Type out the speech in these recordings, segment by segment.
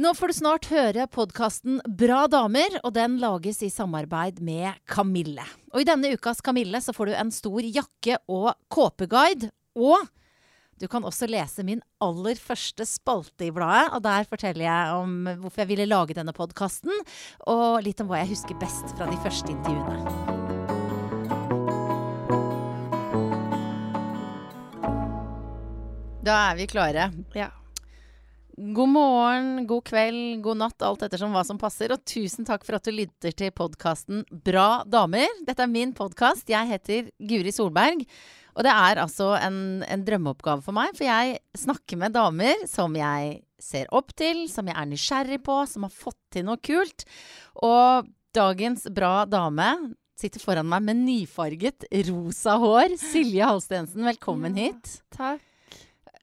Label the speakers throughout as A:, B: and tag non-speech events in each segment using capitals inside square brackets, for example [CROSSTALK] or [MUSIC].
A: Nå får du snart høre podkasten Bra damer, og den lages i samarbeid med Kamille. Og i denne ukas Kamille så får du en stor jakke- og kåpeguide. Og du kan også lese min aller første spalte i bladet. Og der forteller jeg om hvorfor jeg ville lage denne podkasten, og litt om hva jeg husker best fra de første intervjuene. Da er vi klare.
B: Ja.
A: God morgen, god kveld, god natt, alt ettersom hva som passer. Og tusen takk for at du lytter til podkasten Bra damer. Dette er min podkast. Jeg heter Guri Solberg. Og det er altså en, en, drømmeoppgave for meg, for jeg snakker med damer som jeg ser opp til, som jeg er nysgjerrig på, som har fått til noe kult. Og dagens bra dame sitter foran meg med nyfarget rosa hår. Silje Halstensen, velkommen hit.
B: Takk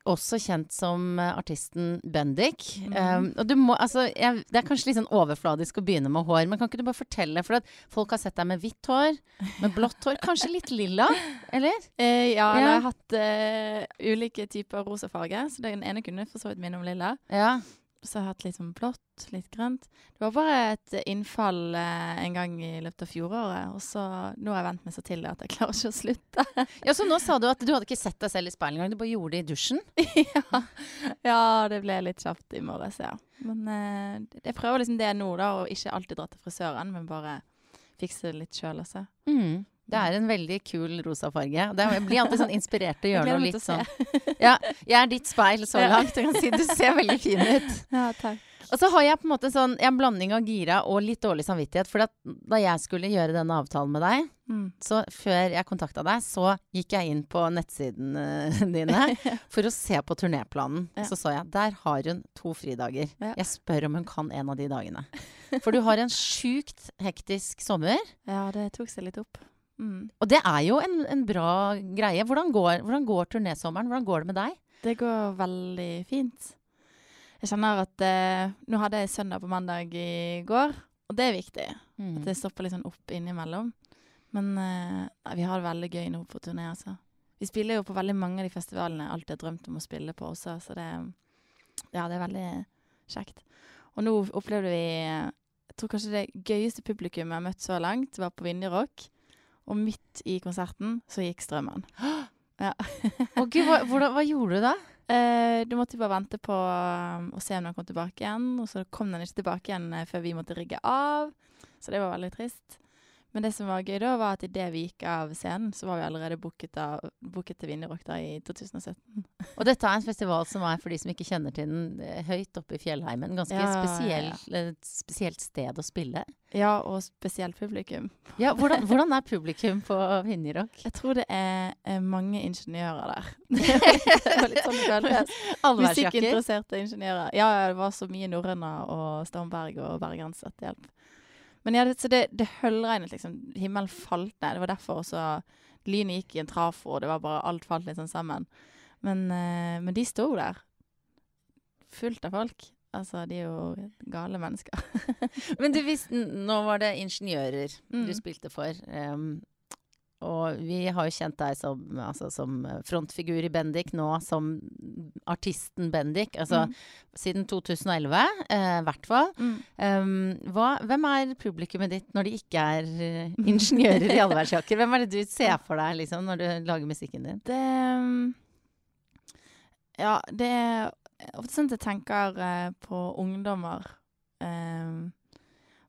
A: også kjent som eh, artisten Bendik. Mm. Um, og du må, altså, jeg, det er kanskje litt sånn overfladisk å begynne med hår, men kan ikke du bare fortelle? For at folk har sett deg med hvitt hår, med blått hår, kanskje litt lilla, eller? [LAUGHS]
B: Eh, ja, ja. jeg har hatt uh, ulike typer rosa farge, så den ene kunne for så vidt minne om lilla.
A: Ja.
B: Så jeg har hatt litt sånn blått, litt grønt. Det var bare et innfall eh, en gang i løpet av fjoråret. Og så nå har jeg vent meg så til det at jeg klarer ikke å slutte. [LAUGHS]
A: ja, Så nå sa du at du hadde ikke sett deg selv i speilet engang, du bare gjorde det i dusjen? [LAUGHS]
B: ja. ja, det ble litt kjapt i morges, ja. Men eh, jeg prøver liksom det nå, da, og ikke alltid dra til frisøren, men bare fikse det litt sjøl, også.
A: Mm. Det er en veldig kul rosa farge. Jeg blir alltid sånn inspirert til å gjøre noe litt sånn. [LAUGHS] Ja, jeg er ditt speil så langt. Jeg kan si Du ser veldig fin ut. [LAUGHS]
B: Ja, takk.
A: Og så har jeg på en måte sånn en blanding av gira og litt dårlig samvittighet. For da jeg skulle gjøre denne avtalen med deg, mm. så før jeg kontakta deg, så gikk jeg inn på nettsidene [LAUGHS] dine for å se på turnéplanen. Ja. Så så jeg der har hun to fridager. Ja. Jeg spør om hun kan en av de dagene. For du har en sjukt hektisk sommer.
B: Ja, det tok seg litt opp.
A: Mm. Og det er jo en, en bra greie. Hvordan går, hvordan går turnésommeren? Hvordan går det med deg?
B: Det går veldig fint. Jeg kjenner at eh, Nå hadde jeg søndag på mandag i går, og det er viktig. Mm. At det stopper litt sånn opp innimellom. Men eh, vi har det veldig gøy nå på turné, altså. Vi spiller jo på veldig mange av de festivalene jeg alltid har drømt om å spille på også, så det, ja, det er veldig kjekt. Og nå opplevde vi Jeg tror kanskje det gøyeste publikummet jeg har møtt så langt, var på Vinjerock. Og midt i konserten så gikk strømmen. [GASPS]
A: Ja. Gud, hva, hvordan, hva, gjorde du da? [LAUGHS]
B: Eh, du måtte bare vente på um, å se om den kom tilbake igjen. Og så kom den ikke tilbake igjen eh, før vi måtte rigge av. Så det var veldig trist. Men det som var gøy da, var at idet vi gikk av scenen, så var vi allerede booket, av, booket til Vinjerock da i 2017.
A: Og dette er en festival som er, for de som ikke kjenner til den, eh, høyt oppe i fjellheimen. Ganske ja, spesiell, ja. Eh, spesielt sted å spille.
B: Ja, og spesielt publikum.
A: Ja, hvordan, [LAUGHS] hvordan er publikum på Vinjerock?
B: Jeg tror det er, er mange ingeniører der. [LAUGHS] det var litt sånn. Musikkinteresserte ingeniører. Ja, det var så mye norrøna og Stamberg og bergenser til hjelp. Men ja, det, så det, det høllregnet, liksom. Himmelen falt ned. Det var derfor også lynet gikk i en trafo, og det var bare alt falt litt sånn sammen. Men, uh, men de sto der. Fullt av folk. Altså, de er jo gale mennesker. [LAUGHS]
A: men du visste Nå var det ingeniører mm. du spilte for. Um, og vi har jo kjent deg som, altså, som frontfigur i Bendik, nå som artisten Bendik. Altså mm. siden 2011, i eh, hvert fall. Mm. Um, hvem er publikummet ditt når de ikke er uh, ingeniører i allværsjakker? Hvem er det du ser for deg liksom, når du lager musikken din?
B: Det um, Ja, det er ofte sånn at jeg tenker uh, på ungdommer. Um,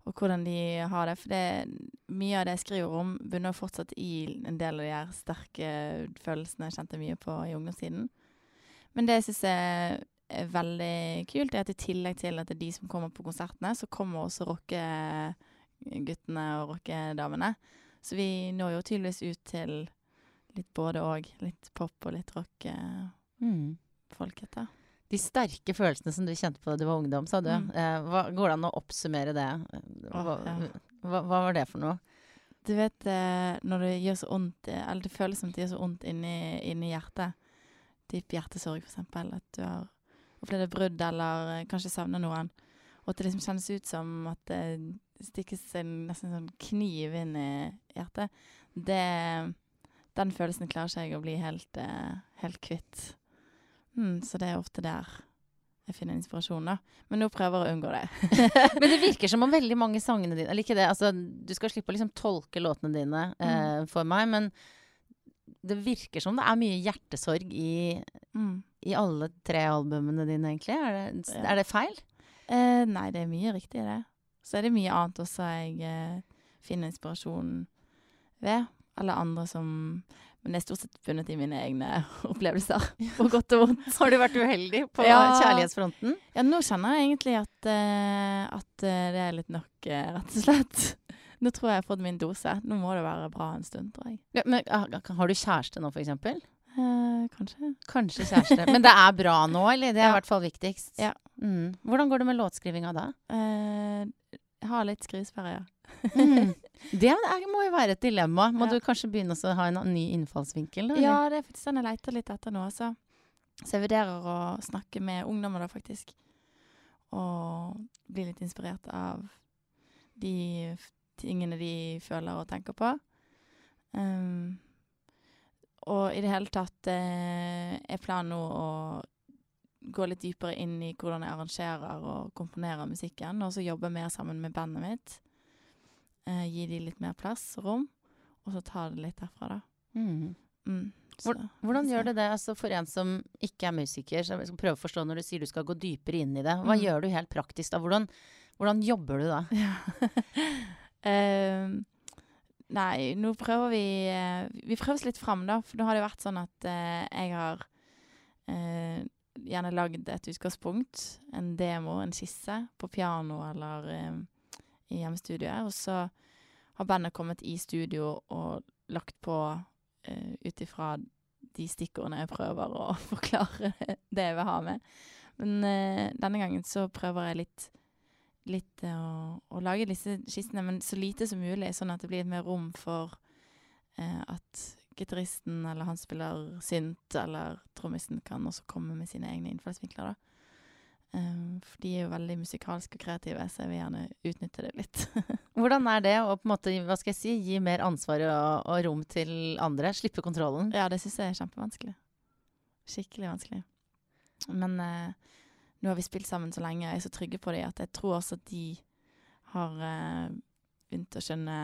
B: og hvordan de har det. For det, mye av det jeg skriver om, bunner fortsatt i en del av de her sterke følelsene jeg kjente mye på i ungdomstiden. Men det jeg syns er, er, veldig kult, er at i tillegg til at det er de som kommer på konsertene, så kommer også rockeguttene og rockedamene. Så vi når jo tydeligvis ut til litt både og. Litt pop og litt rock. Mm. Folket, da
A: de sterke følelsene som du kjente på da du var ungdom, sa du. Mm. Eh, hva, går det an å oppsummere det? Hva, oh, ja. Hva, hva, var det for noe?
B: Du vet eh, når det gjør så vondt Eller det føles som det gjør så vondt inni, inni hjertet. Typ hjertesorg, eksempel. At du har opplevd et brudd eller eh, kanskje savner noen. Og at det liksom kjennes ut som at det stikkes en nesten sånn kniv inn i hjertet. Det, den følelsen klarer ikke jeg å bli helt, helt kvitt. Mm, så det er ofte der jeg finner inspirasjon, da. Men nå prøver jeg å unngå det. [LAUGHS]
A: Men det virker som om veldig mange sangene dine Eller ikke det, altså du skal slippe å liksom tolke låtene dine eh, for meg, men det virker som det er mye hjertesorg i,
B: Mm.
A: i alle tre albumene dine, egentlig. Er det,
B: Ja.
A: er det feil?
B: Eh, nei, det er mye riktig det. Så er det mye annet også jeg eh, finner inspirasjon ved. Eller andre som Men det er stort sett funnet i mine egne [LAUGHS] opplevelser. På godt og vondt.
A: Har du vært uheldig på
B: Ja.
A: kjærlighetsfronten?
B: Ja, nå kjenner jeg egentlig at, uh, at eh, det er litt nok, uh, rett og slett. [LAUGHS] Nå tror jeg jeg har fått min dose. Nå må det være bra en stund, tror jeg.
A: Ja, men, ah, har du kjæreste nå, for eksempel?
B: Eh, kanskje.
A: Kanskje kjæreste. Men det er bra nå, eller? Det er [LAUGHS] i
B: Ja.
A: hvert fall viktigst.
B: Ja.
A: Mm. Hvordan går det med låtskrivinga da?
B: Har litt skrivesperre, ja.
A: Mm. [LAUGHS] Det er, må jo være et dilemma. Må
B: Ja.
A: du kanskje begynne å ha en ny innfallsvinkel? Da?
B: Ja, det er faktisk den jeg leter litt etter nå, altså. Så jeg vurderer å snakke med ungdommer, da, faktisk. Og bli litt inspirert av de tingene de føler og tenker på. Um, og i det hele tatt eh, er planen nå å gå litt dypere inn i hvordan jeg arrangerer og komponerer musikken, og så jobbe mer sammen med bandet mitt. Eh, gi de litt mer plass og rom, og så ta det litt derfra, da.
A: Mm.
B: Mm, så-
A: Hvordan
B: så-
A: gjør du det altså for en som ikke er musiker? Så jeg skal prøve å forstå Når du sier du skal gå dypere inn i det, hva
B: Mm.
A: gjør du helt praktisk da? Hvordan, hvordan jobber du da? [LAUGHS]
B: Ja. um, nei, nå prøver vi eh, Vi prøver oss litt fram, da. For nå har det vært sånn at uh, jeg har eh, gjerne lagd et utgangspunkt, en demo, en skisse, på piano eller eh, i hjemmestudioet. Og så har bandet kommet i studio og lagt på uh, ut ifra de stikkordene jeg prøver å [LAUGHS] forklare det jeg vil ha med. Men eh, denne gangen så prøver jeg litt litt eh, å, lage disse skissene, men så lite som mulig, sånn at det blir mer rom for eh, at gitaristen eller han spiller synt, eller trommisen kan også komme med sine egne innfallsvinkler, da. Um, for de er jo veldig musikalske og kreative, så jeg vil gjerne utnytte det litt. [LAUGHS]
A: Hvordan er det å på en måte, hva skal jeg si, gi mer ansvar og, og rom til andre? Slippe kontrollen?
B: ja, det syns jeg er kjempevanskelig. Skikkelig vanskelig. Men uh, nå har vi spilt sammen så lenge, og jeg er så trygge på dem, at jeg tror også at de har uh, begynt å skjønne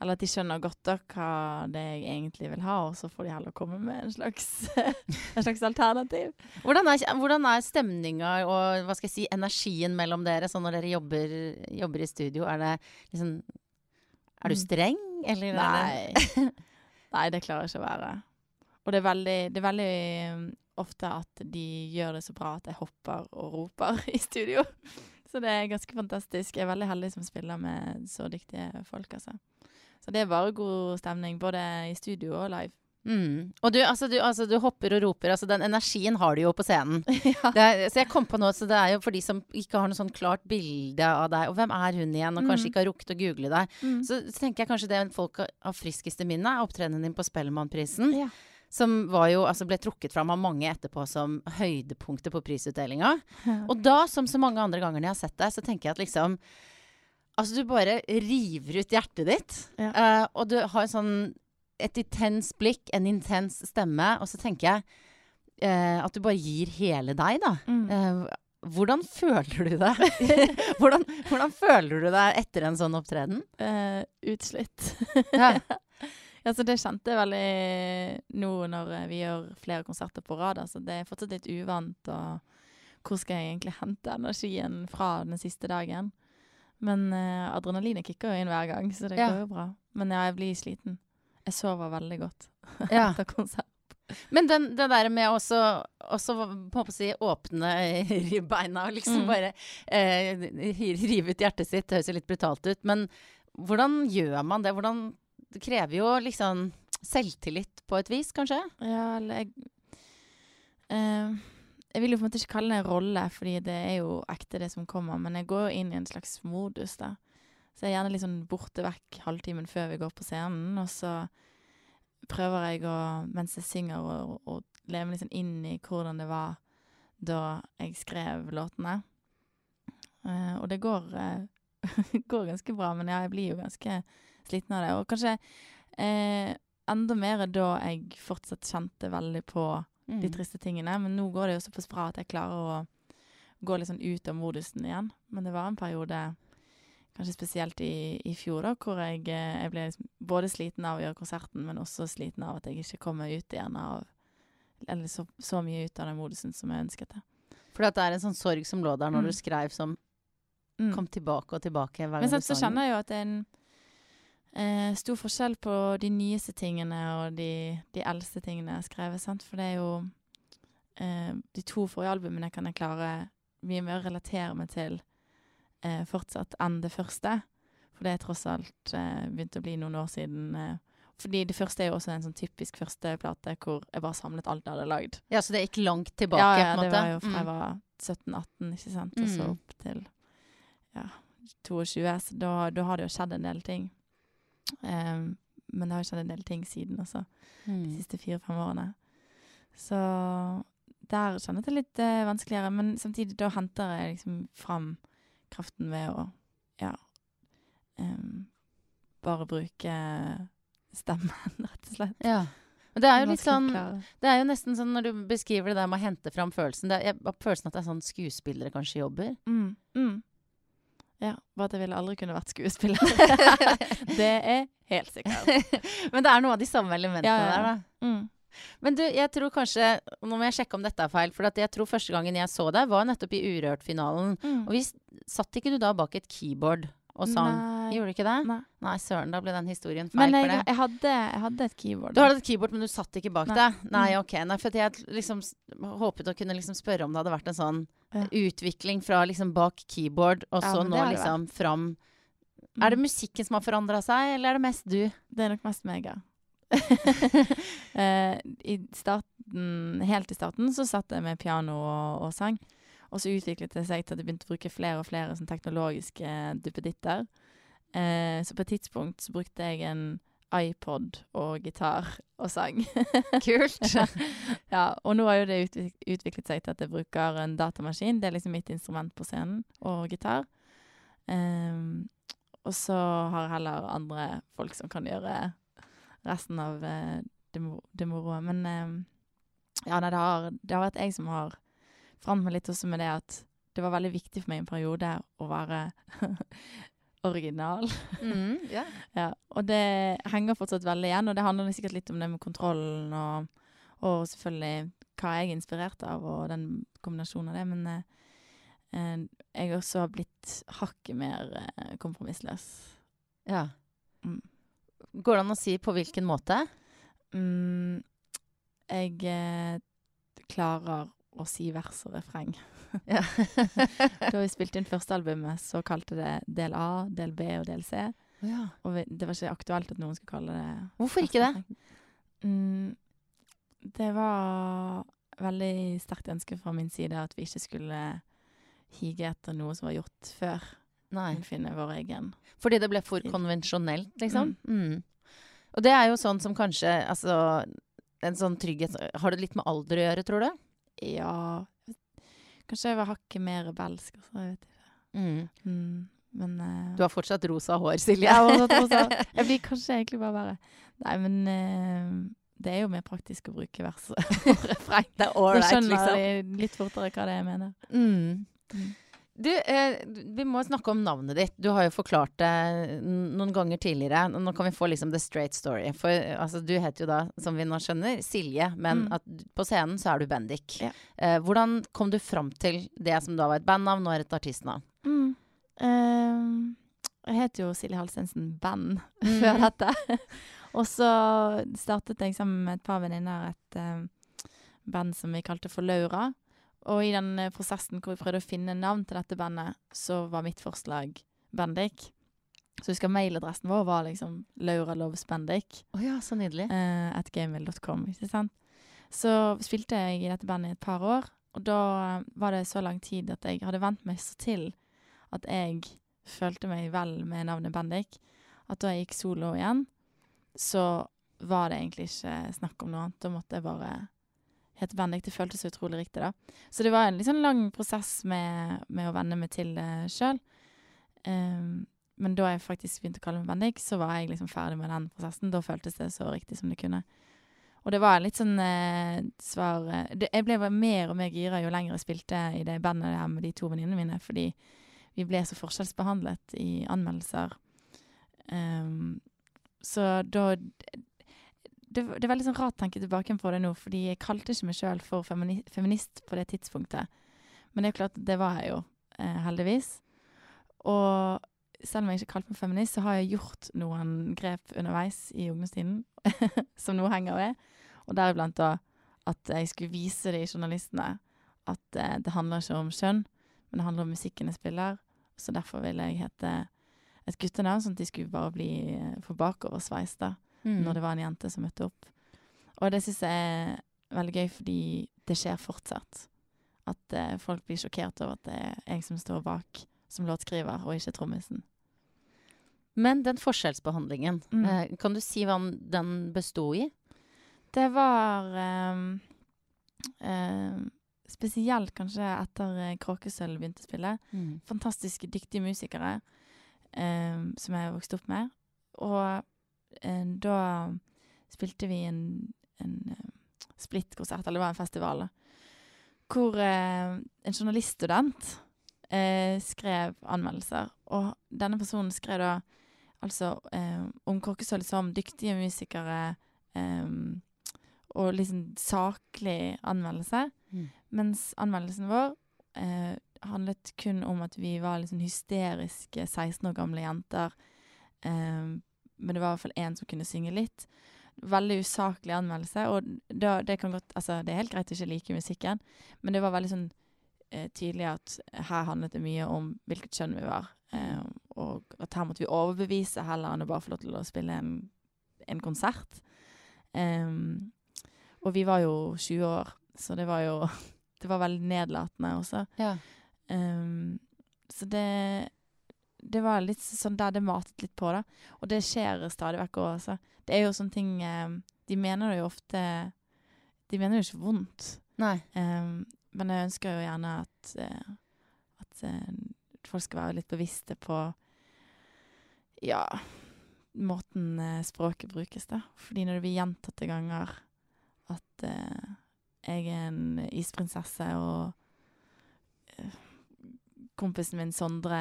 B: Eller at de skjønner godt da hva det jeg egentlig vil ha, og så får de heller komme med en slags, [LAUGHS] en slags alternativ.
A: Hvordan er, hvordan er stemninga og hva skal jeg si, energien mellom dere sånn når dere jobber, jobber i studio? Er det liksom Er du
B: Mm.
A: streng, eller er
B: Nei. [LAUGHS] Nei, det klarer jeg ikke å være. Og det er veldig, det er veldig um, ofte at de gjør det så bra at jeg hopper og roper [LAUGHS] i studio. Så det er ganske fantastisk. Jeg er veldig heldig som spiller med så dyktige folk, altså. Så det er bare god stemning, både i studio og live.
A: Mm. Og du, altså, du, altså, du hopper og roper. Altså, den energien har du jo på scenen. [LAUGHS]
B: ja.
A: Det er, så jeg kom på noe, så det er jo for de som ikke har noe sånn klart bilde av deg. Og hvem er hun igjen? Og kanskje
B: Mm.
A: ikke har rukket å google deg.
B: Mm.
A: Så, så tenker jeg kanskje det folk har- friskeste minne, er opptredenen din på Spellemannprisen.
B: Ja.
A: Som var jo, altså ble trukket fram av mange etterpå som høydepunktet på prisutdelinga. [LAUGHS] Og da, som så mange andre ganger når jeg har sett deg, så tenker jeg at liksom Altså, du bare river ut hjertet ditt.
B: Ja.
A: Uh, og du har sånn et intens blikk, en intens stemme. Og så tenker jeg uh, at du bare gir hele deg, da.
B: Mm.
A: Uh, hvordan føler du deg? [LAUGHS] hvordan, hvordan føler du deg etter en sånn opptreden?
B: Utslitt.
A: Ja. [LAUGHS]
B: Altså, det kjente jeg veldig nå når vi gjør flere konserter på rad. Altså det er fortsatt litt uvant, og hvor skal jeg egentlig hente energien fra den siste dagen? Men eh, adrenalinet kicker jo inn hver gang, så det
A: Ja.
B: går jo bra. Men ja, jeg blir sliten. Jeg sover veldig godt [LAUGHS]
A: Ja.
B: etter konsert.
A: Men den, det der med også, også på å si, åpne [LAUGHS] ribbeina og liksom
B: Mm.
A: bare eh, rive ut hjertet sitt, det høres jo litt brutalt ut. Men hvordan gjør man det? Hvordan, det krever jo liksom selvtillit på et vis, kanskje?
B: Ja, eller jeg eh, Jeg vil jo på en måte ikke kalle det en rolle, fordi det er jo ekte det som kommer. Men jeg går jo inn i en slags modus, da. Så jeg er gjerne litt sånn borte vekk halvtimen før vi går på scenen. Og så prøver jeg å, mens jeg synger, å, å leve litt sånn inn i hvordan det var da jeg skrev låtene. Uh, og det går, [LAUGHS] uh, går ganske bra, men ja, jeg blir jo ganske sliten av det. Og kanskje uh, enda mer da jeg fortsatt kjente veldig på de
A: Mm.
B: triste tingene. Men nå går det jo såpass bra at jeg klarer å gå litt sånn ut av modusen igjen. Men det var en periode, kanskje spesielt i, i fjor, da, hvor jeg, eh, jeg ble liksom både sliten av å gjøre konserten, men også sliten av at jeg ikke kom meg ut igjen av Eller så, så mye ut av den modusen som jeg ønsket det.
A: For det er en sånn sorg som lå der når
B: Mm.
A: du skrev som
B: Mm.
A: kom tilbake og tilbake hver gang
B: Men så,
A: Men
B: så
A: sang
B: kjenner jeg jo at det er en stor forskjell på de nyeste tingene og de, de eldste tingene jeg har skrevet. Sant? For det er jo eh, De to forrige albumene kan jeg klare mye mer å relatere meg til eh, fortsatt enn det første. For det er tross alt eh, begynt å bli noen år siden. Eh, fordi det første er jo også en sånn typisk førsteplate hvor jeg bare samlet alt jeg hadde lagd.
A: Ja, så det gikk langt tilbake,
B: ja, ja,
A: på en
B: det var jo fra jeg
A: Mm.
B: var 17-18, ikke sant, og så
A: Mm.
B: opp til ja, 22. Så da, da har det jo skjedd en del ting. Em, men det har skjedd en del ting siden også, de
A: Mm.
B: siste fire-fem årene. Så der kjennes det litt uh, vanskeligere, men samtidig da henter jeg liksom fram kraften ved å ja um, bare bruke stemmen, [LAUGHS] rett og slett.
A: Ja. Men det er jo litt sånn. Det er jo nesten sånn når du beskriver det der med å hente fram følelsen det er, Jeg følelsen at det er sånn skuespillere kanskje jobber.
B: Mm, mm. Ja, bare at jeg ville aldri kunne vært skuespiller. [LAUGHS] det er helt sikkert.
A: Men det er noe av de samme elementene
B: Ja, ja,
A: der, da.
B: Mm.
A: Men du, jeg tror kanskje Nå må jeg sjekke om dette er feil, for at jeg tror første gangen jeg så deg, var nettopp i Urørt-finalen.
B: Mm.
A: Og vi satt ikke du da bak et keyboard og sang?
B: Nei.
A: Gjorde du ikke det?
B: Nei.
A: Nei, søren, da ble den historien feil
B: Men jeg,
A: for det.
B: jeg, hadde, jeg hadde et keyboard.
A: Du hadde et keyboard, men du satt ikke bak
B: Nei.
A: det? Nei,
B: Mm.
A: ok. Nei, for jeg liksom håpet å kunne liksom spørre om det hadde vært en sånn
B: Ja.
A: utvikling fra liksom bak keyboard, og så
B: ja,
A: nå liksom vært. fram
B: Mm.
A: Er det musikken som har forandra seg, eller er det mest du?
B: Det er nok mest meg, ja. [LAUGHS] Eh, I starten, helt i starten så satt jeg med piano og, og sang. Og så utviklet det seg til at jeg begynte å bruke flere og flere sånn teknologiske duppeditter. Eh, så på et tidspunkt så brukte jeg en iPod og gitar og sang. [LAUGHS]
A: Kult. [LAUGHS]
B: ja, og nå har jo det utviklet seg til at jeg bruker en datamaskin. Det er liksom mitt instrument på scenen, og gitar. Um, og så har jeg heller andre folk som kan gjøre resten av uh, det, det moroa. Men um, ja, nei, det har, det har vært jeg som har forandret meg litt også med det at det var veldig viktig for meg en periode å være [LAUGHS] original.
A: Mm, yeah. [LAUGHS]
B: Ja, og det henger fortsatt veldig igjen, og det handler sikkert litt om det med kontrollen og, og selvfølgelig hva jeg er inspirert av, og den kombinasjonen av det. Men eh, eh, jeg også har blitt hakket mer eh, kompromissløs.
A: ja.
B: Mm.
A: Går det an å si på hvilken måte?
B: Mm, jeg eh, klarer å si vers og refreng.
A: Ja. [LAUGHS]
B: Da vi spilte inn første albumet, så kalte det del A, del B og del C.
A: ja.
B: Og vi, det var ikke aktuelt at noen skulle kalle det
A: Hvorfor ikke det?
B: Mm, det var veldig sterkt ønske fra min side at vi ikke skulle hige etter noe som var gjort før.
A: Nei.
B: Finne vår egen.
A: Fordi det ble for konvensjonelt, liksom? Mm. Og det er jo sånn som kanskje Altså, en sånn trygghet Har det litt med alder å gjøre, tror du?
B: Ja Kanskje jeg var hakket mer rebelsk. Altså, jeg vet ikke.
A: Mm.
B: Mm, men uh,
A: Du har fortsatt rosa hår, Silje.
B: Jeg rosa. [LAUGHS] Jeg blir kanskje egentlig bare verre. Nei, men uh, det er jo mer praktisk å bruke verset og. [LAUGHS]
A: Det er
B: Da
A: right,
B: skjønner
A: liksom.
B: de litt fortere hva det er jeg mener.
A: Mm. Du, eh, vi må snakke om navnet ditt. Du har jo forklart det noen ganger tidligere. Nå kan vi få liksom the straight story. For altså, du heter jo da, som vi nå skjønner, Silje. Men
B: Mm.
A: at på scenen så er du Bendik.
B: Ja.
A: Eh, hvordan kom du fram til det som da var et bandnavn og er et artistnavn?
B: Mm. Uh, jeg heter jo Silje Halsensen Band [LAUGHS]
A: Mm.
B: før dette. [LAUGHS] og så startet jeg sammen med et par venninner et uh, band som vi kalte for Laura. Og i den eh, prosessen hvor vi prøvde å finne navn til dette bandet, så var mitt forslag Bendik. Så husker mailadressen vår var liksom Laura Loves Bendik
A: Oh ja, så nydelig.
B: Uh, at gmail.com, ikke sant? Så spilte jeg i dette bandet i et par år, og da eh, var det så lang tid at jeg hadde vent meg så til at jeg følte meg vel med navnet Bendik, at da jeg gikk solo igjen, så var det egentlig ikke snakk om noe annet. Da måtte jeg bare hete Bendik. Det føltes utrolig riktig, da. Så det var en litt sånn lang prosess med, med å venne meg til det sjøl. men da jeg faktisk begynte å kalle meg Bendik, så var jeg liksom ferdig med den prosessen. Da føltes det så riktig som det kunne. Og det var litt sånn eh, svar eh, det, Jeg ble mer og mer gira jo lenger jeg spilte i det bandet her med de to venninnene mine, fordi vi ble så forskjellsbehandlet i anmeldelser. Um, så da det, det er veldig sånn rart å tenke tilbake på det nå, fordi jeg kalte ikke meg sjøl for femini feminist på det tidspunktet. Men det er klart, det var jeg jo, eh, heldigvis. Og selv om jeg ikke kalte meg feminist, så har jeg gjort noen grep underveis i ungdomstiden [LAUGHS] som nå henger ved. Og deriblant da at jeg skulle vise de journalistene at eh, det handler ikke om kjønn, men det handler om musikken jeg spiller. Så derfor ville jeg hete et guttenavn, sånn at de skulle bare bli eh, for bakoversveis da,
A: Mm.
B: når det var en jente som møtte opp. Og det syns jeg er veldig gøy, fordi det skjer fortsatt. At eh, folk blir sjokkert over at det er jeg som står bak som låtskriver, og ikke trommisen.
A: Men den forskjellsbehandlingen,
B: Mm.
A: eh, kan du si hva den besto i?
B: Det var ehm, Spesielt kanskje etter eh, Kråkesølv begynte å spille. Fantastisk dyktige musikere ehm, som jeg vokste opp med. Og eh, da spilte vi en, en eh, splittkonsert, eller det var en festival, da. Hvor eh, en journaliststudent eh, skrev anmeldelser. Og denne personen skrev da altså eh, om Kråkesølv som dyktige musikere eh, og liksom saklig anmeldelse.
A: Mm.
B: Mens anmeldelsen vår eh, handlet kun om at vi var liksom hysteriske 16 år gamle jenter. Eh, men det var i hvert fall én som kunne synge litt. Veldig usaklig anmeldelse. Og da, det kan godt Altså, det er helt greit å ikke like musikken, men det var veldig sånn eh, tydelig at her handlet det mye om hvilket kjønn vi var. Eh, og at her måtte vi overbevise heller enn å bare få lov til å spille en, en konsert. Em, og vi var jo 20 år, så det var jo [LAUGHS] Det var veldig nedlatende også.
A: Ja.
B: Em, så det Det var litt sånn der det matet litt på, da. Og det skjer stadig vekk òg, altså. Det er jo sånne ting em, De mener det jo ofte De mener jo ikke vondt.
A: Nei.
B: Em, men jeg ønsker jo gjerne at, eh, at eh, folk skal være litt bevisste på Ja, måten eh, språket brukes, da. Fordi når det blir gjentatte ganger at eh, jeg er en isprinsesse, og eh, kompisen min Sondre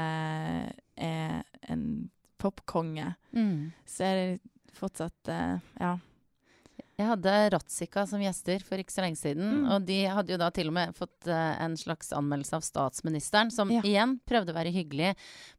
B: er en popkonge,
A: Mm.
B: så er det fortsatt eh, Ja.
A: Jeg hadde Ratzika som gjester for ikke så lenge siden.
B: Mm.
A: Og de hadde jo da til og med fått uh, en slags anmeldelse av statsministeren, som
B: Ja.
A: igjen prøvde å være hyggelig.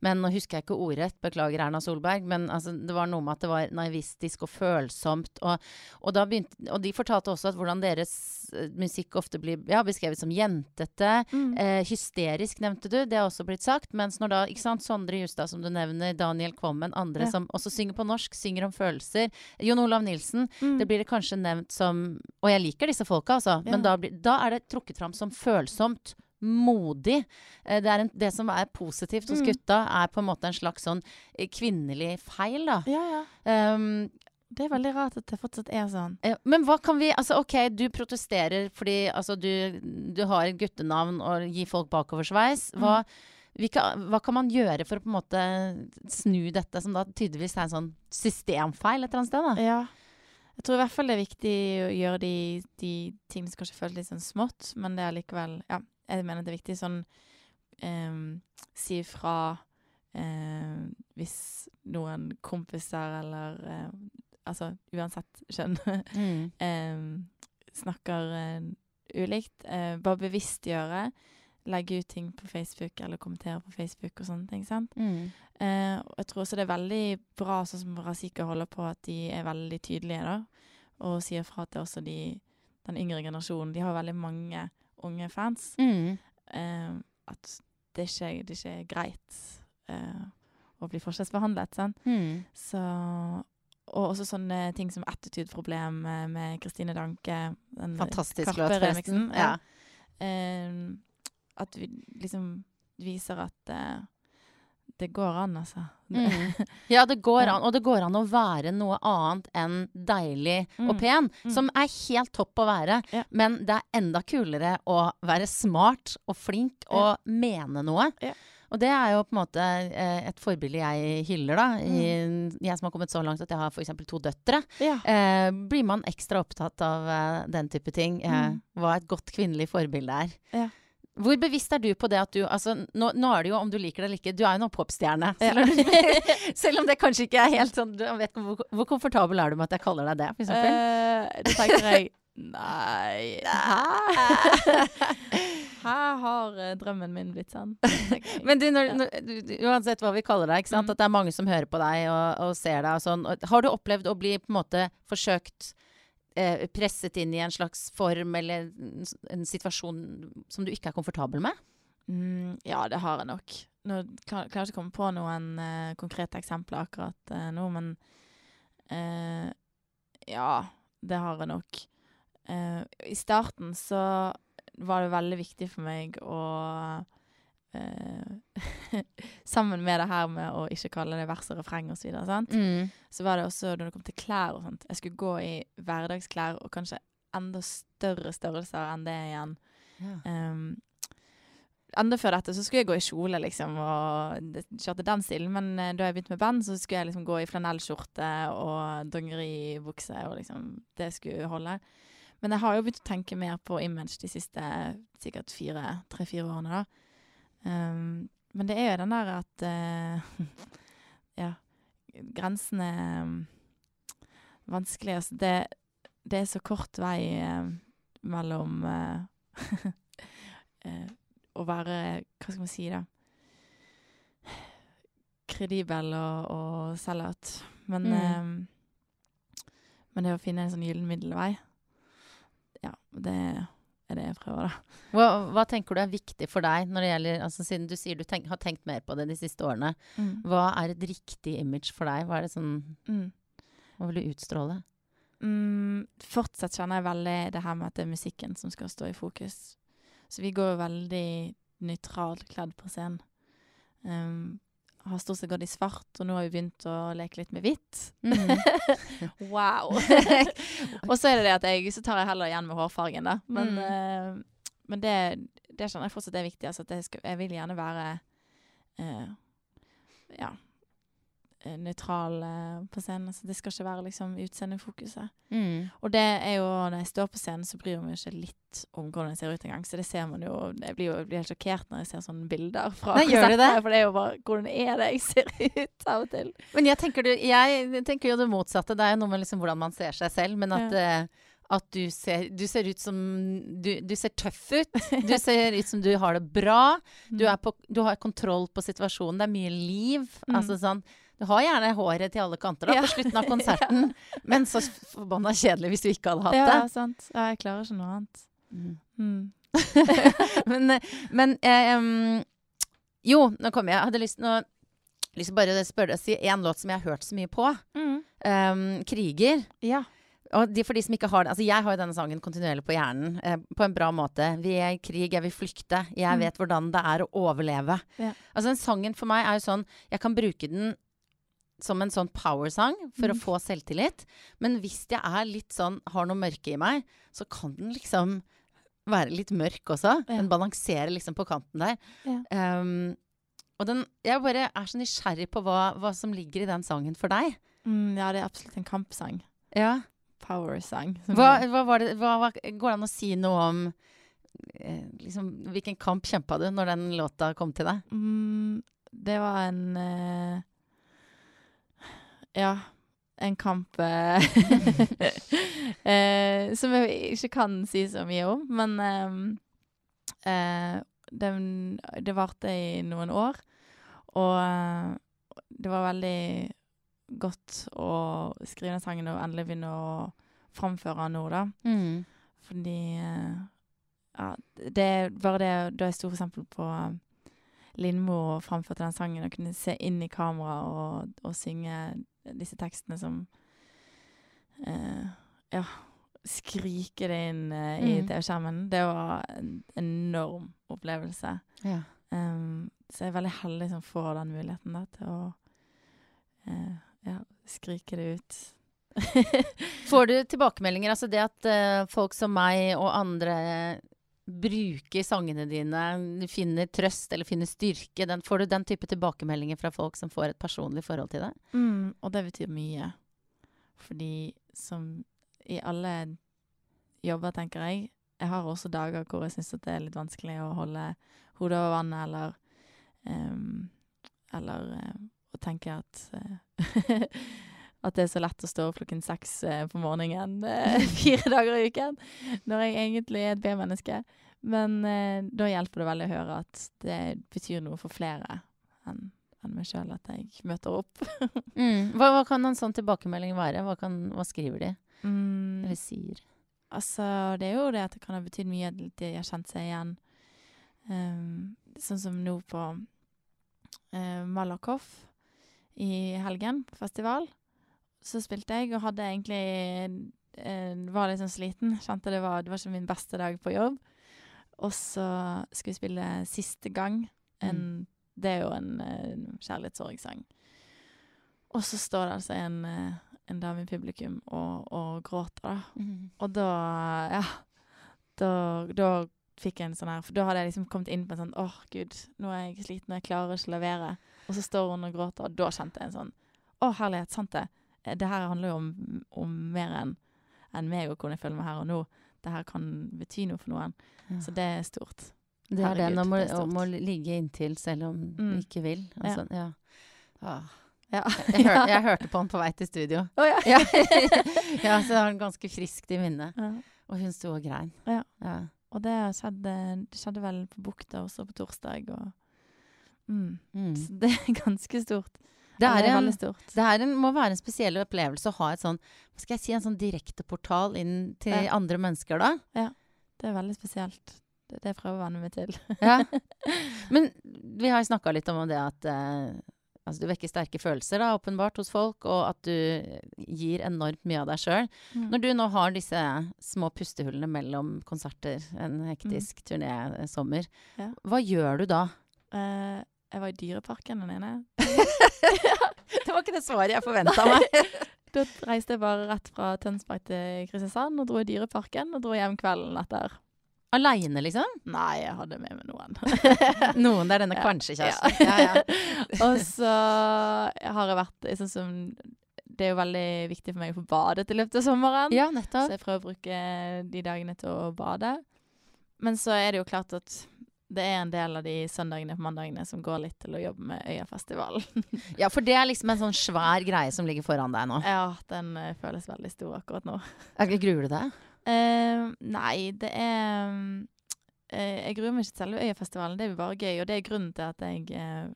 A: Men nå husker jeg ikke ordrett, beklager Erna Solberg, men altså, det var noe med at det var naivistisk og følsomt. Og, og, da begynte, og de fortalte også at hvordan deres eh, musikk ofte blir ja, beskrevet som jentete.
B: Mm.
A: Eh, hysterisk nevnte du, det har også blitt sagt. Mens når da, ikke sant, Sondre Justad som du nevner, Daniel Kvommen, andre
B: Ja.
A: som også synger på norsk, synger om følelser. Jon Olav Nilsen,
B: Mm.
A: det blir det kanskje nevnt som Og jeg liker disse folka, altså.
B: Ja.
A: Men da, blir, da er det trukket fram som følsomt. Modig. Eh, Det, er en, det som er positivt hos
B: Mm.
A: gutta, er på en måte en slags sånn eh, kvinnelig feil, da.
B: Ja, ja.
A: Um,
B: Det er veldig rart at det fortsatt er sånn.
A: men hva kan vi Altså, OK, du protesterer fordi altså, du, du har et guttenavn og gir folk bakoversveis.
B: Mm.
A: Hva, hvilke, hva kan man gjøre for å på en måte snu dette, som da tydeligvis er en sånn systemfeil et eller annet sted? da?
B: Ja. Jeg tror i hvert fall det er viktig å gjøre de, de tingene som kanskje føles litt sånn smått, men det er likevel Ja, jeg mener det er viktig sånn um, Si ifra um, hvis noen kompiser eller um, Altså uansett kjønn [LAUGHS]
A: Mm.
B: ehm, snakker eh, ulikt. Uh, bare bevisstgjøre. Legge ut ting på Facebook eller kommentere på Facebook og sånne ting. sant?
A: Mm.
B: Eh, og jeg tror også det er veldig bra, sånn som Razika holder på, at de er veldig tydelige da, og sier fra til også de, den yngre generasjonen. De har veldig mange unge fans.
A: Mm.
B: Eh, at det ikke, det ikke er greit eh, å bli forskjellsbehandlet. sant?
A: Mm.
B: Så, og også sånne ting som attitude-problem eh, med Kristine Danke. den
A: Fantastisk låt, forresten.
B: Ja.
A: Ja.
B: Eh, at vi liksom viser at uh, det går an, altså.
A: Mm. [LAUGHS] Ja, det går an. Og det går an å være noe annet enn deilig og
B: Mm.
A: pen,
B: Mm.
A: som er helt topp å være.
B: Ja.
A: Men det er enda kulere å være smart og flink og mene noe.
B: Ja.
A: Og det er jo på en måte eh, et forbilde jeg hyller, da. I, jeg som har kommet så langt at jeg har f.eks. to døtre.
B: Ja.
A: Eh, blir man ekstra opptatt av eh, den type ting? Eh,
B: Mm.
A: hva et godt kvinnelig forbilde er.
B: Ja.
A: Hvor bevisst er du på det at du altså, nå, nå er det jo om du liker det eller ikke, du er jo nå popstjerne. [LAUGHS] Selv, om du- [LAUGHS] selv om det kanskje ikke er helt sånn du vet, hvor, hvor komfortabel er du med at jeg kaller deg det, f.eks.?
B: Uh, det tenker jeg Nei [LAUGHS] Hæ? Her har eh, drømmen min blitt sann.
A: Men du, når, når, uansett hva vi kaller deg, ikke sant?
B: Mm.
A: at det er mange som hører på deg og, og ser deg og sånn. Har du opplevd å bli på en måte forsøkt eh, presset inn i en slags form eller en, situasjon som du ikke er komfortabel med?
B: Mm, ja, det har jeg nok. Nå klar- klarer jeg ikke komme på noen eh, konkrete eksempler akkurat eh, nå, men eh, ja, det har jeg nok. Eh, I starten så var det veldig viktig for meg å [LAUGHS] Sammen med det her med å ikke kalle det vers og refreng og så sant? så var det også når det kom til klær og sånt. Jeg skulle gå i hverdagsklær og kanskje enda større størrelser enn det igjen.
A: Ja.
B: Um, enda før dette så skulle jeg gå i kjole, liksom, og kjørte den stilen. Men uh, da jeg begynte med band, så skulle jeg liksom gå i flanellskjorte og dongeribukse, og liksom Det skulle holde. Men jeg har jo begynt å tenke mer på image de siste sikkert fire, tre-fire årene, da. Um, men det er jo den der at uh, [LAUGHS] Ja, grensene um, Vanskelig. Altså, det, det er så kort vei uh, mellom uh, [LAUGHS] å være Hva skal man si, da? Kredibel og, og sellout. Men,
A: Mm.
B: eh, men det å finne en sånn gyllen middelvei, ja, det prøver, da.
A: Hva, hva tenker du er viktig for deg når det gjelder altså Siden du sier du tenk, har tenkt mer på det de siste årene. Hva er et riktig image for deg? Hva er det sånn
B: Mm.
A: Hva vil du utstråle?
B: Mm, fortsatt kjenner jeg veldig det her med at det er musikken som skal stå i fokus. Så vi går jo veldig nøytralt kledd på scenen. Um, har stort sett gått i svart, og nå har vi begynt å leke litt med hvitt. [LAUGHS] wow! [LAUGHS] [LAUGHS] og så er det det at jeg, så tar jeg heller igjen med hårfargen, da. Men,
A: Mm.
B: uh, men det, det kjenner jeg fortsatt er viktig. Altså jeg, skal, jeg vil gjerne være uh, ja, nøytral eh, på scenen. Altså det skal ikke være liksom utseendefokuset.
A: Mm.
B: Og det er jo, når jeg står på scenen, så bryr jeg meg ikke litt om hvordan jeg ser ut engang. Så det ser man jo Jeg blir jo jeg blir helt sjokkert når jeg ser sånne bilder fra
A: Nei, gjør du det?
B: For det er jo bare Hvordan er det jeg ser ut av og til?
A: Men jeg tenker, du, jeg tenker jo det motsatte. Det er jo noe med liksom hvordan man ser seg selv, men at, eh, at du, ser, du ser ut som du, du ser tøff ut. [LAUGHS] Du ser ut som du har det bra. Du, er på, du har kontroll på situasjonen. Det er mye liv.
B: Mm.
A: Altså sånn Du har gjerne håret til alle kanter da,
B: Ja.
A: på slutten av [LAUGHS] konserten, men så forbanna kjedelig hvis du ikke hadde hatt det.
B: ja, sant. Ja, jeg klarer ikke noe annet.
A: Mm.
B: Mm. [LAUGHS] [LAUGHS]
A: men men eh, um, Jo, nå kommer jeg. Jeg hadde lyst, nå, lyst til bare å spørre deg si en låt som jeg har hørt så mye på. Um, 'Kriger'.
B: Ja.
A: Og de, for de som ikke har det Altså, jeg har jo denne sangen kontinuerlig på hjernen. Eh, på en bra måte. Vi er i krig, jeg vil flykte. Jeg
B: Mm.
A: vet hvordan det er å overleve.
B: Ja.
A: Altså, den sangen for meg er jo sånn Jeg kan bruke den som en sånn powersang for å
B: Mm.
A: få selvtillit. Men hvis jeg er litt sånn har noe mørke i meg, så kan den liksom være litt mørk også.
B: Ja.
A: Den balanserer liksom på kanten der.
B: Ja.
A: Um, og den Jeg bare er så nysgjerrig på hva, hva som ligger i den sangen for deg.
B: Mm, ja, det er absolutt en kampsang.
A: Ja.
B: Power-sang.
A: Hva, hva var det hva, hva, Går det an å si noe om eh, liksom, Hvilken kamp kjempa du når den låta kom til deg?
B: Mm, det var en eh, Ja, en kamp eh, [LAUGHS] eh, Som jeg ikke kan si så mye om, men eh, eh, den, det varte i noen år. Og eh, det var veldig godt å skrive den sangen og endelig begynne å framføre den nå, da.
A: Mm.
B: Fordi Ja, det er bare det Da jeg sto for eksempel på Lindmo og framførte den sangen og kunne se inn i kamera og, og synge disse tekstene som eh, Ja, skrike det inn eh, i
A: Mm.
B: TV-skjermen. Det var en enorm opplevelse.
A: Ja.
B: Um, så jeg er veldig heldig som får den muligheten da, til å eh, ja, skrike det ut. [LAUGHS]
A: Får du tilbakemeldinger? Altså det at eh, folk som meg og andre bruker sangene dine, finner trøst eller finner styrke? Den, får du den type tilbakemeldinger fra folk som får et personlig forhold til det?
B: Mm, og det betyr mye. Fordi som i alle jobber, tenker jeg Jeg har også dager hvor jeg syns det er litt vanskelig å holde hodet over vannet, eller um, Eller uh, å tenke at uh, [LAUGHS] At det er så lett å stå klokken seks uh, på morgenen [LAUGHS] fire dager i uken, når jeg egentlig er et B-menneske. Men da hjelper det veldig å høre at det betyr noe for flere enn enn meg sjøl at jeg møter opp. [LAUGHS]
A: mm. hva, hva, kan en sånn tilbakemelding være? Hva, kan, hva skriver de?
B: Mm.
A: Eller sier?
B: Altså, det er jo det at det kan ha betydd mye at de har kjent seg igjen. Um, sånn som nå på uh, Malakoff i helgen, festival. Så spilte jeg og hadde egentlig eh, Var litt sånn sliten. Kjente det var, det var ikke min beste dag på jobb. Og så skulle vi spille siste gang. En, mm. Det er jo en en kjærlighetssorgsang. Og så står det altså en en dame i publikum og, og gråter, da. Mm. Og da Ja. Da, da fikk jeg en sånn her For da hadde jeg liksom kommet inn på en sånn åh, oh, gud, nå er jeg sliten, jeg klarer ikke å levere. Og så står hun og gråter, og da kjente jeg en sånn Å, herlighet, sant det. Det her handler jo om, om mer enn en meg og hvordan jeg føler meg her og nå. Det her kan bety noe for noen. Ja. Så det er stort.
A: Det er Herregud, det, å må ligge inntil selv om mm. du ikke vil. Altså, ja. ja. Ah. Ja. [LAUGHS] Jeg, hør, [LAUGHS] jeg, hørte på han på vei til studio.
B: Oh, ja.
A: ja. [LAUGHS] så har han ganske friskt i minne. Ja. Og hun sto og grein.
B: Ja. Og det skjedde, det skjedde, vel på Bukta også på torsdag. Og, mm. Mm. Så det er ganske stort.
A: Det, er en, det er en, må være en spesiell opplevelse å ha et sånn, hva skal jeg si, en sånn direkteportal inn til andre mennesker, da.
B: Ja. Det er veldig spesielt. Det, det prøver jeg å venne meg til. [LAUGHS]
A: ja. [LAUGHS] Men vi har snakka litt om det at eh, Altså, du vekker sterke følelser, da, åpenbart, hos folk, og at du gir enormt mye av deg sjøl. Mm. Når du nå har disse små pustehullene mellom konserter, en hektisk mm. turnésommer, ja. hva gjør du da?
B: Uh, jeg var i Dyreparken den ene. [LAUGHS] [LAUGHS]
A: det var ikke det svaret jeg forventa meg.
B: da reiste jeg bare rett fra Tønsberg til Kristiansand og dro i Dyreparken og dro hjem kvelden etter.
A: Aleine, liksom?
B: Nei, jeg hadde med meg noen. [LAUGHS]
A: noen, det er denne kanskje-kjæresten. Ja. ja,
B: ja. og så har jeg vært sånn som Det er jo veldig viktig for meg å få badet i løpet av sommeren.
A: Ja, nettopp.
B: Så jeg prøver å bruke de dagene til å bade. Men så er det jo klart at det er en del av de søndagene på mandagene som går litt til å jobbe med Øyafestivalen. [LAUGHS]
A: ja, for det er liksom en sånn svær greie som ligger foran deg nå?
B: Ja, den uh, føles veldig stor akkurat nå.
A: Gruer du deg?
B: Uh, nei, det er uh, Jeg gruer meg ikke til selve Øyafestivalen. Det er jo bare gøy, og det er grunnen til at jeg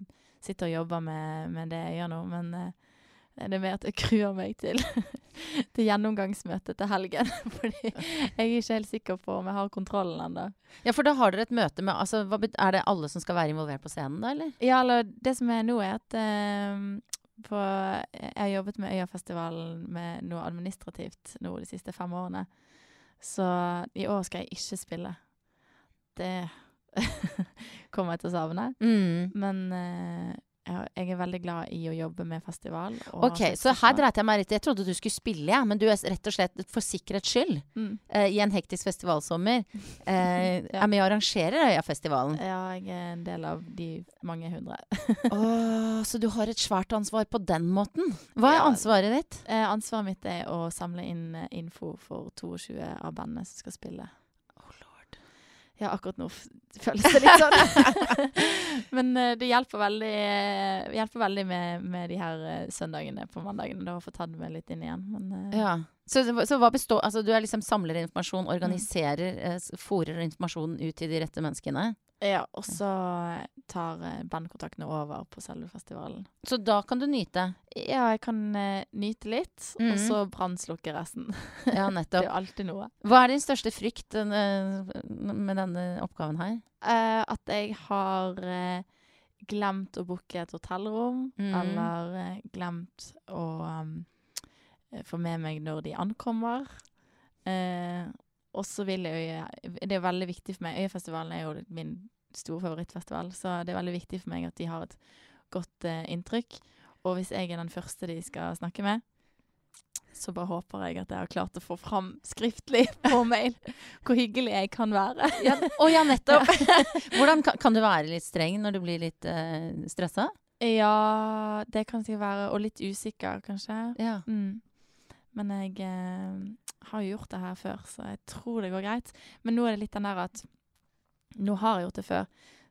B: sitter og jobber med, med det jeg gjør nå. Men det er mer at jeg gruer meg til, [LAUGHS] til gjennomgangsmøtet til helgen. [LAUGHS] Fordi jeg er ikke helt sikker på om jeg har kontrollen ennå.
A: Ja, for da har dere et møte med altså, Er det alle som skal være involvert på scenen, da, eller?
B: Ja, eller det som er nå, er at på, jeg har jobbet med Øyafestivalen med noe administrativt nå de siste fem årene. Så i år skal jeg ikke spille. Det [LAUGHS] kommer jeg til å savne. Mm. Men uh, jeg er veldig glad i å jobbe med festival.
A: ok, Så her dreit jeg meg litt Jeg trodde du skulle spille, ja, men du er rett og slett for sikkerhets skyld mm. uh, i en hektisk festivalsommer uh, [LAUGHS] ja. er med og arrangerer Øyafestivalen.
B: Ja, jeg er en del av de mange hundre. [LAUGHS]
A: oh, så du har et svært ansvar på den måten. Hva er ja, ansvaret ditt?
B: Uh, ansvaret mitt er å samle inn info for 22 av bandene som skal spille. Ja, akkurat nå føles det litt sånn. [LAUGHS] Men uh, det hjelper veldig, uh, hjelper veldig med, med, de her uh, søndagene på mandagene. Da å få tatt meg litt inn igjen. Men,
A: ja. Så, så, består Altså du er liksom samler informasjon, organiserer, mm. fòrer informasjonen ut til de rette menneskene?
B: Ja, og så tar bandkontaktene over på selve festivalen.
A: Så da kan du nyte?
B: Ja, jeg kan uh, nyte litt, mm. og så brannslukke resten.
A: Ja, nettopp. [LAUGHS]
B: det er alltid noe.
A: Hva er din største frykt uh, med denne oppgaven her?
B: Uh, at jeg har glemt å booke et hotellrom, mm. eller glemt å um, få med meg når de ankommer. Og så vil jeg Det er veldig viktig for meg. Øyafestivalen er jo min store favorittfestival, så det er veldig viktig for meg at de har et godt inntrykk. Og hvis jeg er den første de skal snakke med, Så bare håper jeg at jeg har klart å få fram skriftlig [LAUGHS] på mail hvor hyggelig jeg kan være.
A: Ja, oh, ja, nettopp! [LAUGHS] Hvordan kan, kan du være litt streng når du blir litt uh, stressa?
B: Ja, det kan sikkert være. Og litt usikker, kanskje.
A: Ja.
B: Mm. Men jeg eh, har jo gjort det her før, så jeg tror det går greit. Men nå er det litt den der at Nå har jeg gjort det før,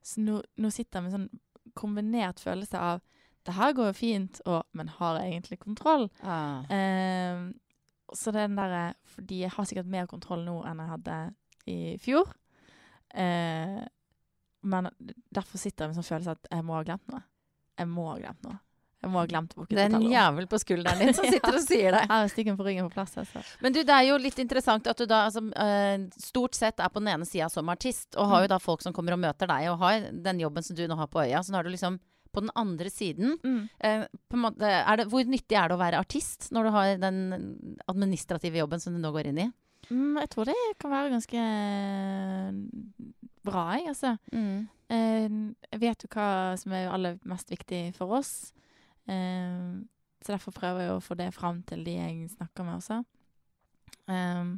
B: så nå, nå sitter jeg med en sånn kombinert følelse av det her går jo fint, og men har jeg egentlig kontroll?
A: Ah.
B: Eh, så det er den derre Fordi jeg har sikkert mer kontroll nå enn jeg hadde i fjor. Eh, men derfor sitter jeg med en sånn følelse at jeg må ha glemt noe. Jeg må ha glemt noe. Jeg må ha glemt boken.
A: Det er en jævel på skulderen din som sitter og sier det. [LAUGHS]
B: Har stikken på ryggen på plass. Altså.
A: Men du, det er jo litt interessant at du da altså, øh, stort sett er på den ene sida som artist, og har jo da folk som kommer og møter deg, og har den jobben som du nå har på øya. Så nå har du liksom på den andre siden
B: Mm.
A: eh, måte, det, Hvor nyttig er det å være artist når du har den administrative jobben som du nå går inn i?
B: Mm, jeg tror det kan være ganske bra, jeg, altså. Eh, jeg vet jo hva som er aller mest viktig for oss. Eh, så derfor prøver jeg å få det fram til de jeg snakker med også. Um,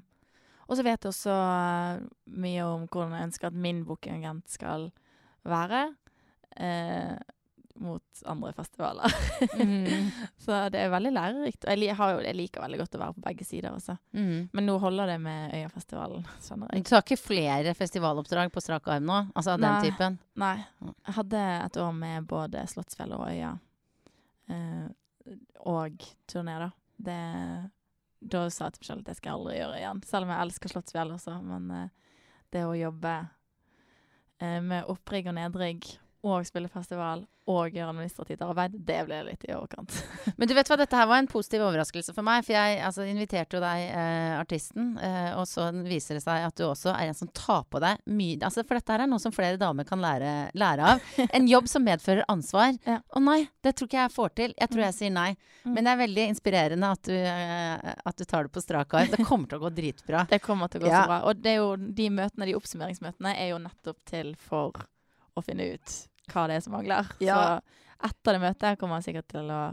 B: og så vet jeg også eh, mye om hvordan jeg ønsker at min bookingagent skal være. eh, mot andre festivaler.
A: Mm. [LAUGHS]
B: så det er veldig lærerikt. Og jeg, har jo, jeg liker veldig godt å være på begge sider også.
A: Mm.
B: Men nå holder det med Øyafestivalen.
A: Du har ikke flere festivaloppdrag på strak arm nå? Altså av den typen?
B: Nei. Jeg hadde et år med både Slottsfjell og Øya. Eh, og turné, da. Det, da sa jeg til meg selv at det skal jeg aldri gjøre igjen. Selv om jeg elsker Slottsfjell også. Men eh, det å jobbe eh, med opprigg og nedrigg og spille festival og gjøre administrativt arbeid, det ble litt i overkant. [LAUGHS]
A: Men du vet hva, dette her var en positiv overraskelse for meg. For jeg altså, inviterte jo deg, eh, artisten, eh, og så viser det seg at du også er en som tar på deg mye altså, For dette her er noe som flere damer kan lære, lære av. [LAUGHS] En jobb som medfører ansvar.
B: Ja.
A: Å nei, det tror ikke jeg får til. Jeg tror jeg sier nei.
B: Mm.
A: Men det er veldig inspirerende at du, eh, at du tar det på strak arm. Det kommer til å gå dritbra. [LAUGHS]
B: Det kommer til å gå
A: Ja.
B: så bra. Og det jo, de møtene, de oppsummeringsmøtene er jo nettopp til for å finne ut hva det er som mangler.
A: Ja.
B: Så etter det møtet kommer jeg sikkert til å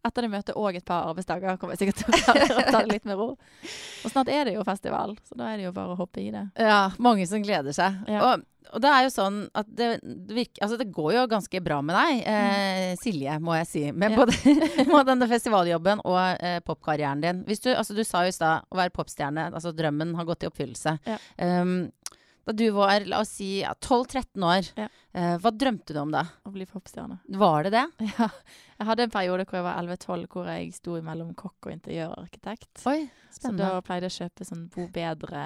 B: Etter det møtet og et par arbeidsdager kommer jeg sikkert til [LAUGHS] å ta det litt med ro. Og snart er det jo festival, så da er det jo bare å hoppe i det.
A: Ja, mange som gleder seg.
B: Ja.
A: Og, og det er jo sånn at det, virker, altså det går jo ganske bra med deg, eh, Silje, må jeg si. Med
B: Mm. Ja.
A: både [LAUGHS] med denne festivaljobben og eh, popkarrieren din. Du, altså du sa jo i stad å være popstjerne, altså drømmen har gått i oppfyllelse.
B: Ja.
A: Um, da du var, la oss si, ja, 12-13 år,
B: Ja.
A: eh, hva drømte du om da?
B: Å bli popstjerne.
A: Var det det? [LAUGHS]
B: Ja. Jeg hadde en periode hvor jeg var 11-12, hvor jeg sto mellom kokk og interiørarkitekt.
A: Oi, spennende.
B: Så da pleide jeg å kjøpe sånn Bo Bedre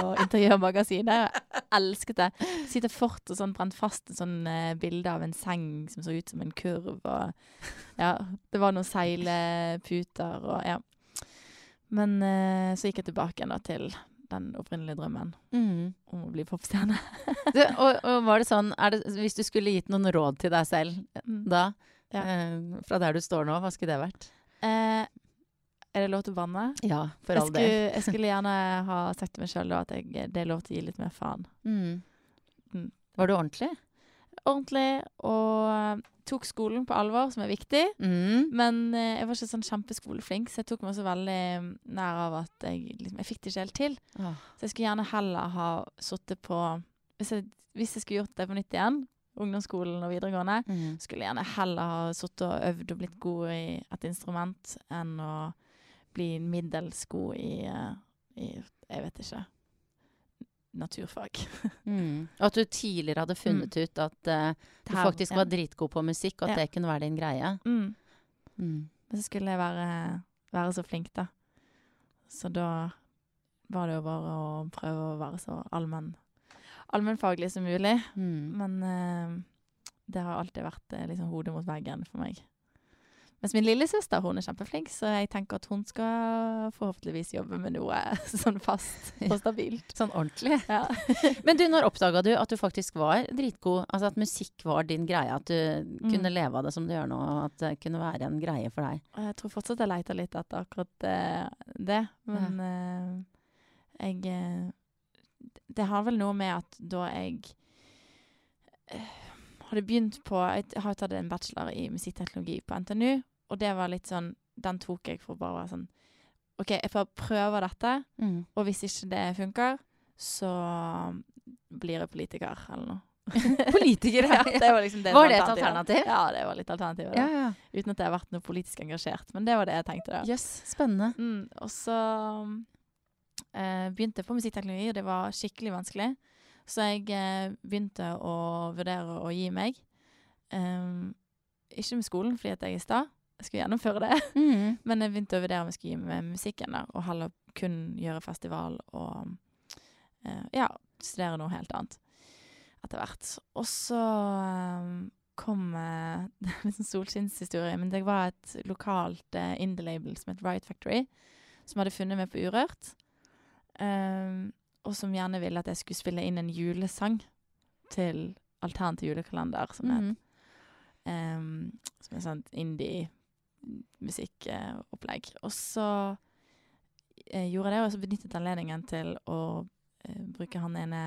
B: og interiørmagasin. Jeg elsket det. Sitte fort og sånn brent fast et sånn eh, bilde av en seng som så ut som en kurv. Og ja, det var noen seileputer og ja. Men eh, så gikk jeg tilbake igjen da til den opprinnelige drømmen
A: Mm.
B: om å bli popstjerne. [LAUGHS]
A: Du, og, og var det sånn, det, hvis du skulle gitt noen råd til deg selv
B: Mm.
A: da,
B: Ja.
A: eh, fra der du står nå, hva skulle det vært?
B: Eh, er det lov til å banne?
A: Ja, for
B: Jeg
A: all
B: skulle,
A: del.
B: jeg skulle gjerne [LAUGHS] ha sagt til meg sjøl at jeg, det er lov til å gi litt mer faen.
A: Mm.
B: Mm.
A: Var du ordentlig?
B: Ordentlig og tok skolen på alvor, som er viktig.
A: Mm.
B: Men eh, jeg var ikke sånn kjempeskoleflink, så jeg tok meg så veldig nær av at jeg liksom, Jeg fikk det ikke helt til.
A: Åh.
B: Så jeg skulle gjerne heller ha sittet på hvis jeg, hvis jeg skulle gjort det på nytt igjen, ungdomsskolen og videregående,
A: Mm.
B: skulle jeg gjerne heller ha sittet og øvd og blitt god i et instrument enn å bli middels god i, eh, i Jeg vet ikke naturfag. [LAUGHS]
A: Mm. Og at du tidligere hadde funnet ut at uh, du
B: Her-
A: faktisk
B: ja.
A: var dritgod på musikk, og at
B: Ja.
A: det kunne være din greie.
B: Mm.
A: Mm.
B: Men så skulle jeg være, være så flink, da. Så da var det jo bare å prøve å være så allmenn allmennfaglig som mulig.
A: Mm.
B: Men uh, det har alltid vært eh, liksom hodet mot veggen for meg. Mens min lillesøster hun er kjempeflink, så jeg tenker at hun skal forhåpentligvis jobbe med noe [LAUGHS] sånn fast og stabilt.
A: Sånn ordentlig.
B: Ja. [LAUGHS]
A: Men du, når oppdaga du at du faktisk var dritgod? Altså at musikk var din greie? At du
B: Mm.
A: kunne leve av det som du gjør nå? At det kunne være en greie for deg?
B: Jeg tror fortsatt jeg leter litt etter akkurat eh, det. Men uh, jeg eh, Det har vel noe med at da jeg eh, hadde begynt på Jeg har tatt en bachelor i musikkteknologi på NTNU, og det var litt sånn Den tok jeg for bare å være sånn OK, jeg får prøve dette,
A: Mm.
B: og hvis ikke det funker, så blir jeg politiker, eller noe. [LAUGHS]
A: Politiker, [LAUGHS]
B: ja, det var liksom det
A: Var det et alternativ?
B: Ja, det var litt alternativet.
A: Ja, ja.
B: Uten at jeg har vært noe politisk engasjert. Men det var det jeg tenkte, da.
A: Yes, spennende.
B: Mm, og så eh, begynte jeg på musikkteknologi, og det var skikkelig vanskelig. Så jeg eh, begynte å vurdere å gi meg. Um, ikke med skolen, fordi at jeg er sta. Jeg skulle gjennomføre det.
A: Mm. [LAUGHS]
B: Men jeg begynte å vurdere om jeg skulle gi meg med musikken, der, og heller kun gjøre festival og uh, ja, studere noe helt annet etter hvert. Og så eh, kom uh, [LAUGHS] Det er litt sånn solskinnshistorie, men det var et lokalt uh, indie-label som het Riot Factory, som hadde funnet meg på Urørt. Um, og som gjerne ville at jeg skulle spille inn en julesang til alternativ julekalender, som det het.
A: Mm.
B: Um, som er sånn indie-musikkopplegg. og så eh, gjorde jeg det, og så benyttet anledningen til å eh, bruke han ene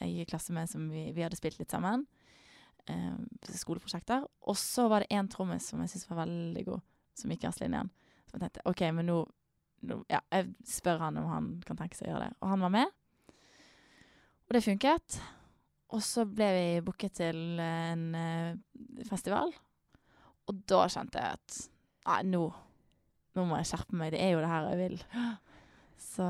B: jeg gikk i klasse med som vi, vi hadde spilt litt sammen. eh, skoleprosjekter. Og så var det én trommis som jeg syntes var veldig god, som gikk jazzlinjen. Så jeg tenkte OK, men nå, nå Ja, jeg spør han om han kan tenke seg å gjøre det. Og han var med. Og det funket. Og så ble vi booket til en eh, festival. Og da kjente jeg at Nei, nå, nå må jeg skjerpe meg. Det er jo det her jeg vil. Så,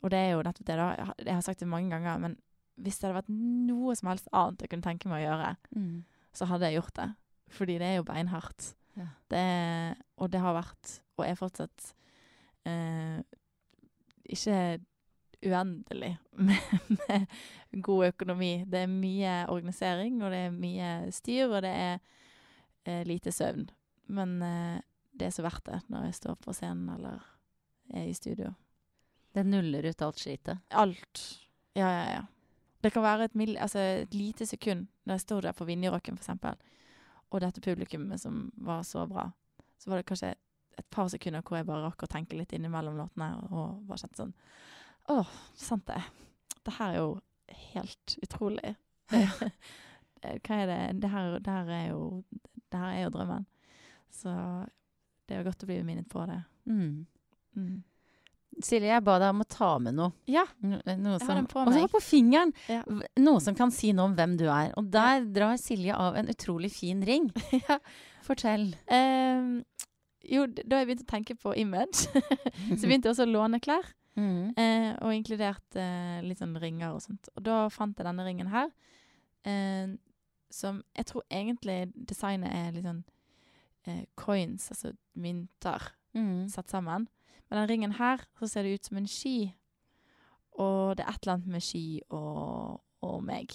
B: og det er jo nettopp det, da. Jeg har, jeg har sagt det mange ganger, men hvis det hadde vært noe som helst annet jeg kunne tenke meg å gjøre,
A: Mm.
B: så hadde jeg gjort det. Fordi det er jo beinhardt.
A: Ja.
B: Det og det har vært, og er fortsatt, eh, ikke uendelig [LAUGHS] med, med god økonomi. Det er mye organisering, og det er mye styr, og det er eh, lite søvn. Men eh, det er så verdt det når jeg står på scenen eller er i studio.
A: Det nuller ut alt slitet.
B: Alt. Ja, ja, ja. Det kan være et, mild, altså et lite sekund når jeg står der på Vinjerocken, eksempel, og dette publikummet som var så bra. Så var det kanskje et par sekunder hvor jeg bare rakk å tenke litt innimellom låtene, og bare kjente sånn Å, sant det. Det her er jo helt utrolig. Det, [LAUGHS] hva er det Det her, det her er jo Det her er jo drømmen. Så det er godt å bli minnet på det.
A: Mm.
B: Mm.
A: Silje, jeg ba deg om å ta med noe.
B: Ja.
A: No- Noe
B: Jeg har den på
A: og så
B: meg.
A: har på fingeren!
B: Ja.
A: Noe som kan si noe om hvem du er. Og der drar Silje av en utrolig fin ring. [LAUGHS]
B: ja.
A: Fortell.
B: Um, jo, da jeg begynte å tenke på image, [LAUGHS] så begynte jeg også å låne klær.
A: Mm.
B: Uh, og inkludert uh, litt sånn ringer og sånt. Og da fant jeg denne ringen her. Uh, som jeg tror egentlig designet er litt sånn eh, coins, altså mynter,
A: Mm.
B: satt sammen. Med den ringen her, så ser det ut som en ski. Og det er et eller annet med ski og, og meg.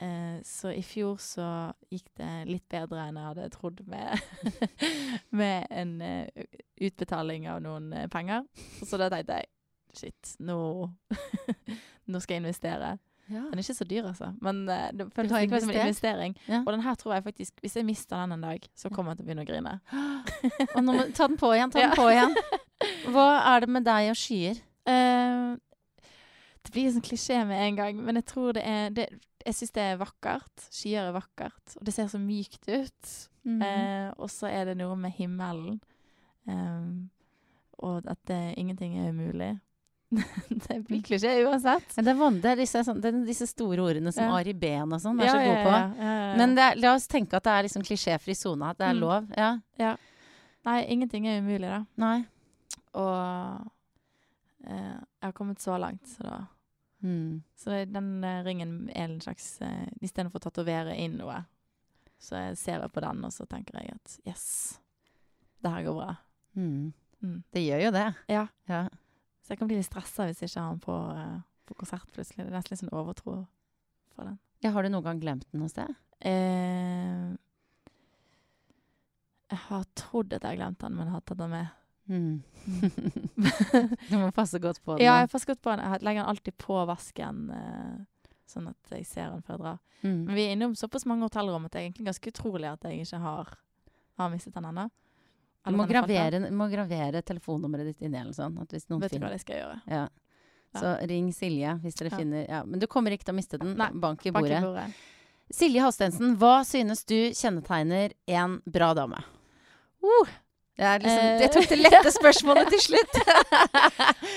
B: Eh, så i fjor så gikk det litt bedre enn jeg hadde trodd med, [LAUGHS] med en uh, utbetaling av noen uh, penger. Så da tenkte jeg shit, nå, [LAUGHS] nå skal jeg investere.
A: Ja.
B: Den er ikke så dyr, altså. Men uh, det føles likevel som en investering.
A: Ja.
B: Og den her tror jeg faktisk, hvis jeg mister den en dag, så kommer jeg til å begynne å grine. [GASPS]
A: Og nå må ta den på igjen, ta den på igjen. [LAUGHS] Hva er det med deg og skyer?
B: Uh, det blir en sånn klisjé med en gang, men jeg tror det er det, Jeg syns det er vakkert. Skyer er vakkert, og det ser så mykt ut.
A: Mm.
B: Uh, og så er det noe med himmelen, Um, og at det, ingenting er umulig. [LAUGHS] det blir klisjé uansett.
A: Men det er, det er disse, sånn, det er disse store ordene som
B: Ja.
A: Ari Behn og sånn er så god på.
B: ja, ja, ja.
A: Men det er, la oss tenke at det er liksom klisjéfri sone, at det er
B: Mm.
A: lov. Ja.
B: Nei, ingenting er umulig, da.
A: Nei.
B: Og eh, jeg har kommet så langt, så da
A: Mm.
B: Så den eh, ringen er en slags eh, Istedenfor å tatovere inn noe, så jeg ser jeg på den, og så tenker jeg at yes, det her går bra.
A: Mm.
B: Mm.
A: Det gjør jo det.
B: Ja.
A: Ja.
B: Så jeg kan bli litt stressa hvis jeg ikke har den på, eh, på konsert plutselig. Det er nesten litt sånn overtro for den.
A: Ja, har du noen gang glemt den noe sted?
B: Eh, jeg har trodd at jeg har glemt den, men har tatt den med.
A: Mm. [LAUGHS] du må passe godt på den.
B: Ja, jeg passer godt på den. Jeg legger den alltid på vasken, eh, sånn at jeg ser den før jeg drar.
A: Mm.
B: Men vi er innom såpass mange hotellrom at det er egentlig ganske utrolig at jeg ikke har, har mistet den ennå.
A: Du må gravere, må gravere telefonnummeret ditt inni eller sånn. At hvis noen
B: Vet du hva jeg skal gjøre?
A: ja. Så ring Silje hvis dere
B: Ja.
A: finner ja. Men du kommer ikke til å miste den.
B: Nei,
A: Bank i
B: Bank i
A: bordet.
B: bordet.
A: Silje Halstensen, hva synes du kjennetegner en bra dame?
B: Uh,
A: Jeg, liksom,
B: Eh.
A: jeg tok det lette spørsmålet til slutt.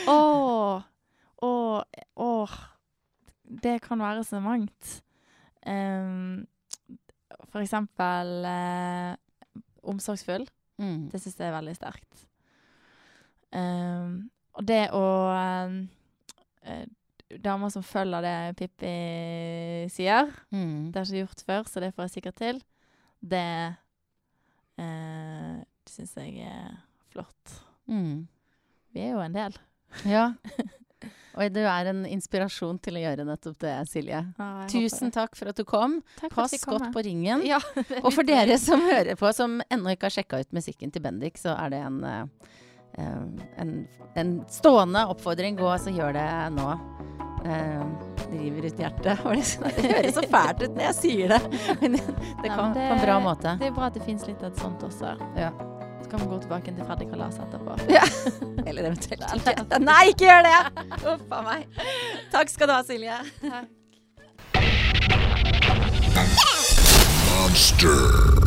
B: Å oh, oh, oh, Det kan være så mangt. Um, for eksempel uh, omsorgsfull.
A: Mm.
B: Det syns jeg er veldig sterkt. Um, og det å uh, eh, Damer som følger det Pippi sier
A: Mm.
B: Det har jeg ikke gjort før, så det får jeg sikkert til. Det uh, syns jeg er flott.
A: Mm.
B: Vi er jo en del.
A: Ja. [LAUGHS] Og du er en inspirasjon til å gjøre nettopp det, Silje. Tusen takk for at du kom.
B: takk
A: Pass godt på ringen.
B: Ja, [LAUGHS]
A: Og for dere som hører på, som ennå ikke har sjekka ut musikken til Bendik, så er det en, eh, eh, en, en stående oppfordring. Gå, så gjør det nå. Eh, driver ut hjertet. [LAUGHS] Det, sånn? høres så fælt ut når jeg sier det, [LAUGHS] men det
B: Nei, men det-
A: på en bra måte.
B: Det er bra at det fins litt av sånt også.
A: Ja.
B: Kan vi gå tilbake til Freddy etterpå. etterpå.
A: Eller eventuelt ikke. Nei, ikke gjør det! Uff a meg. Takk skal du ha, Silje.
C: Monster.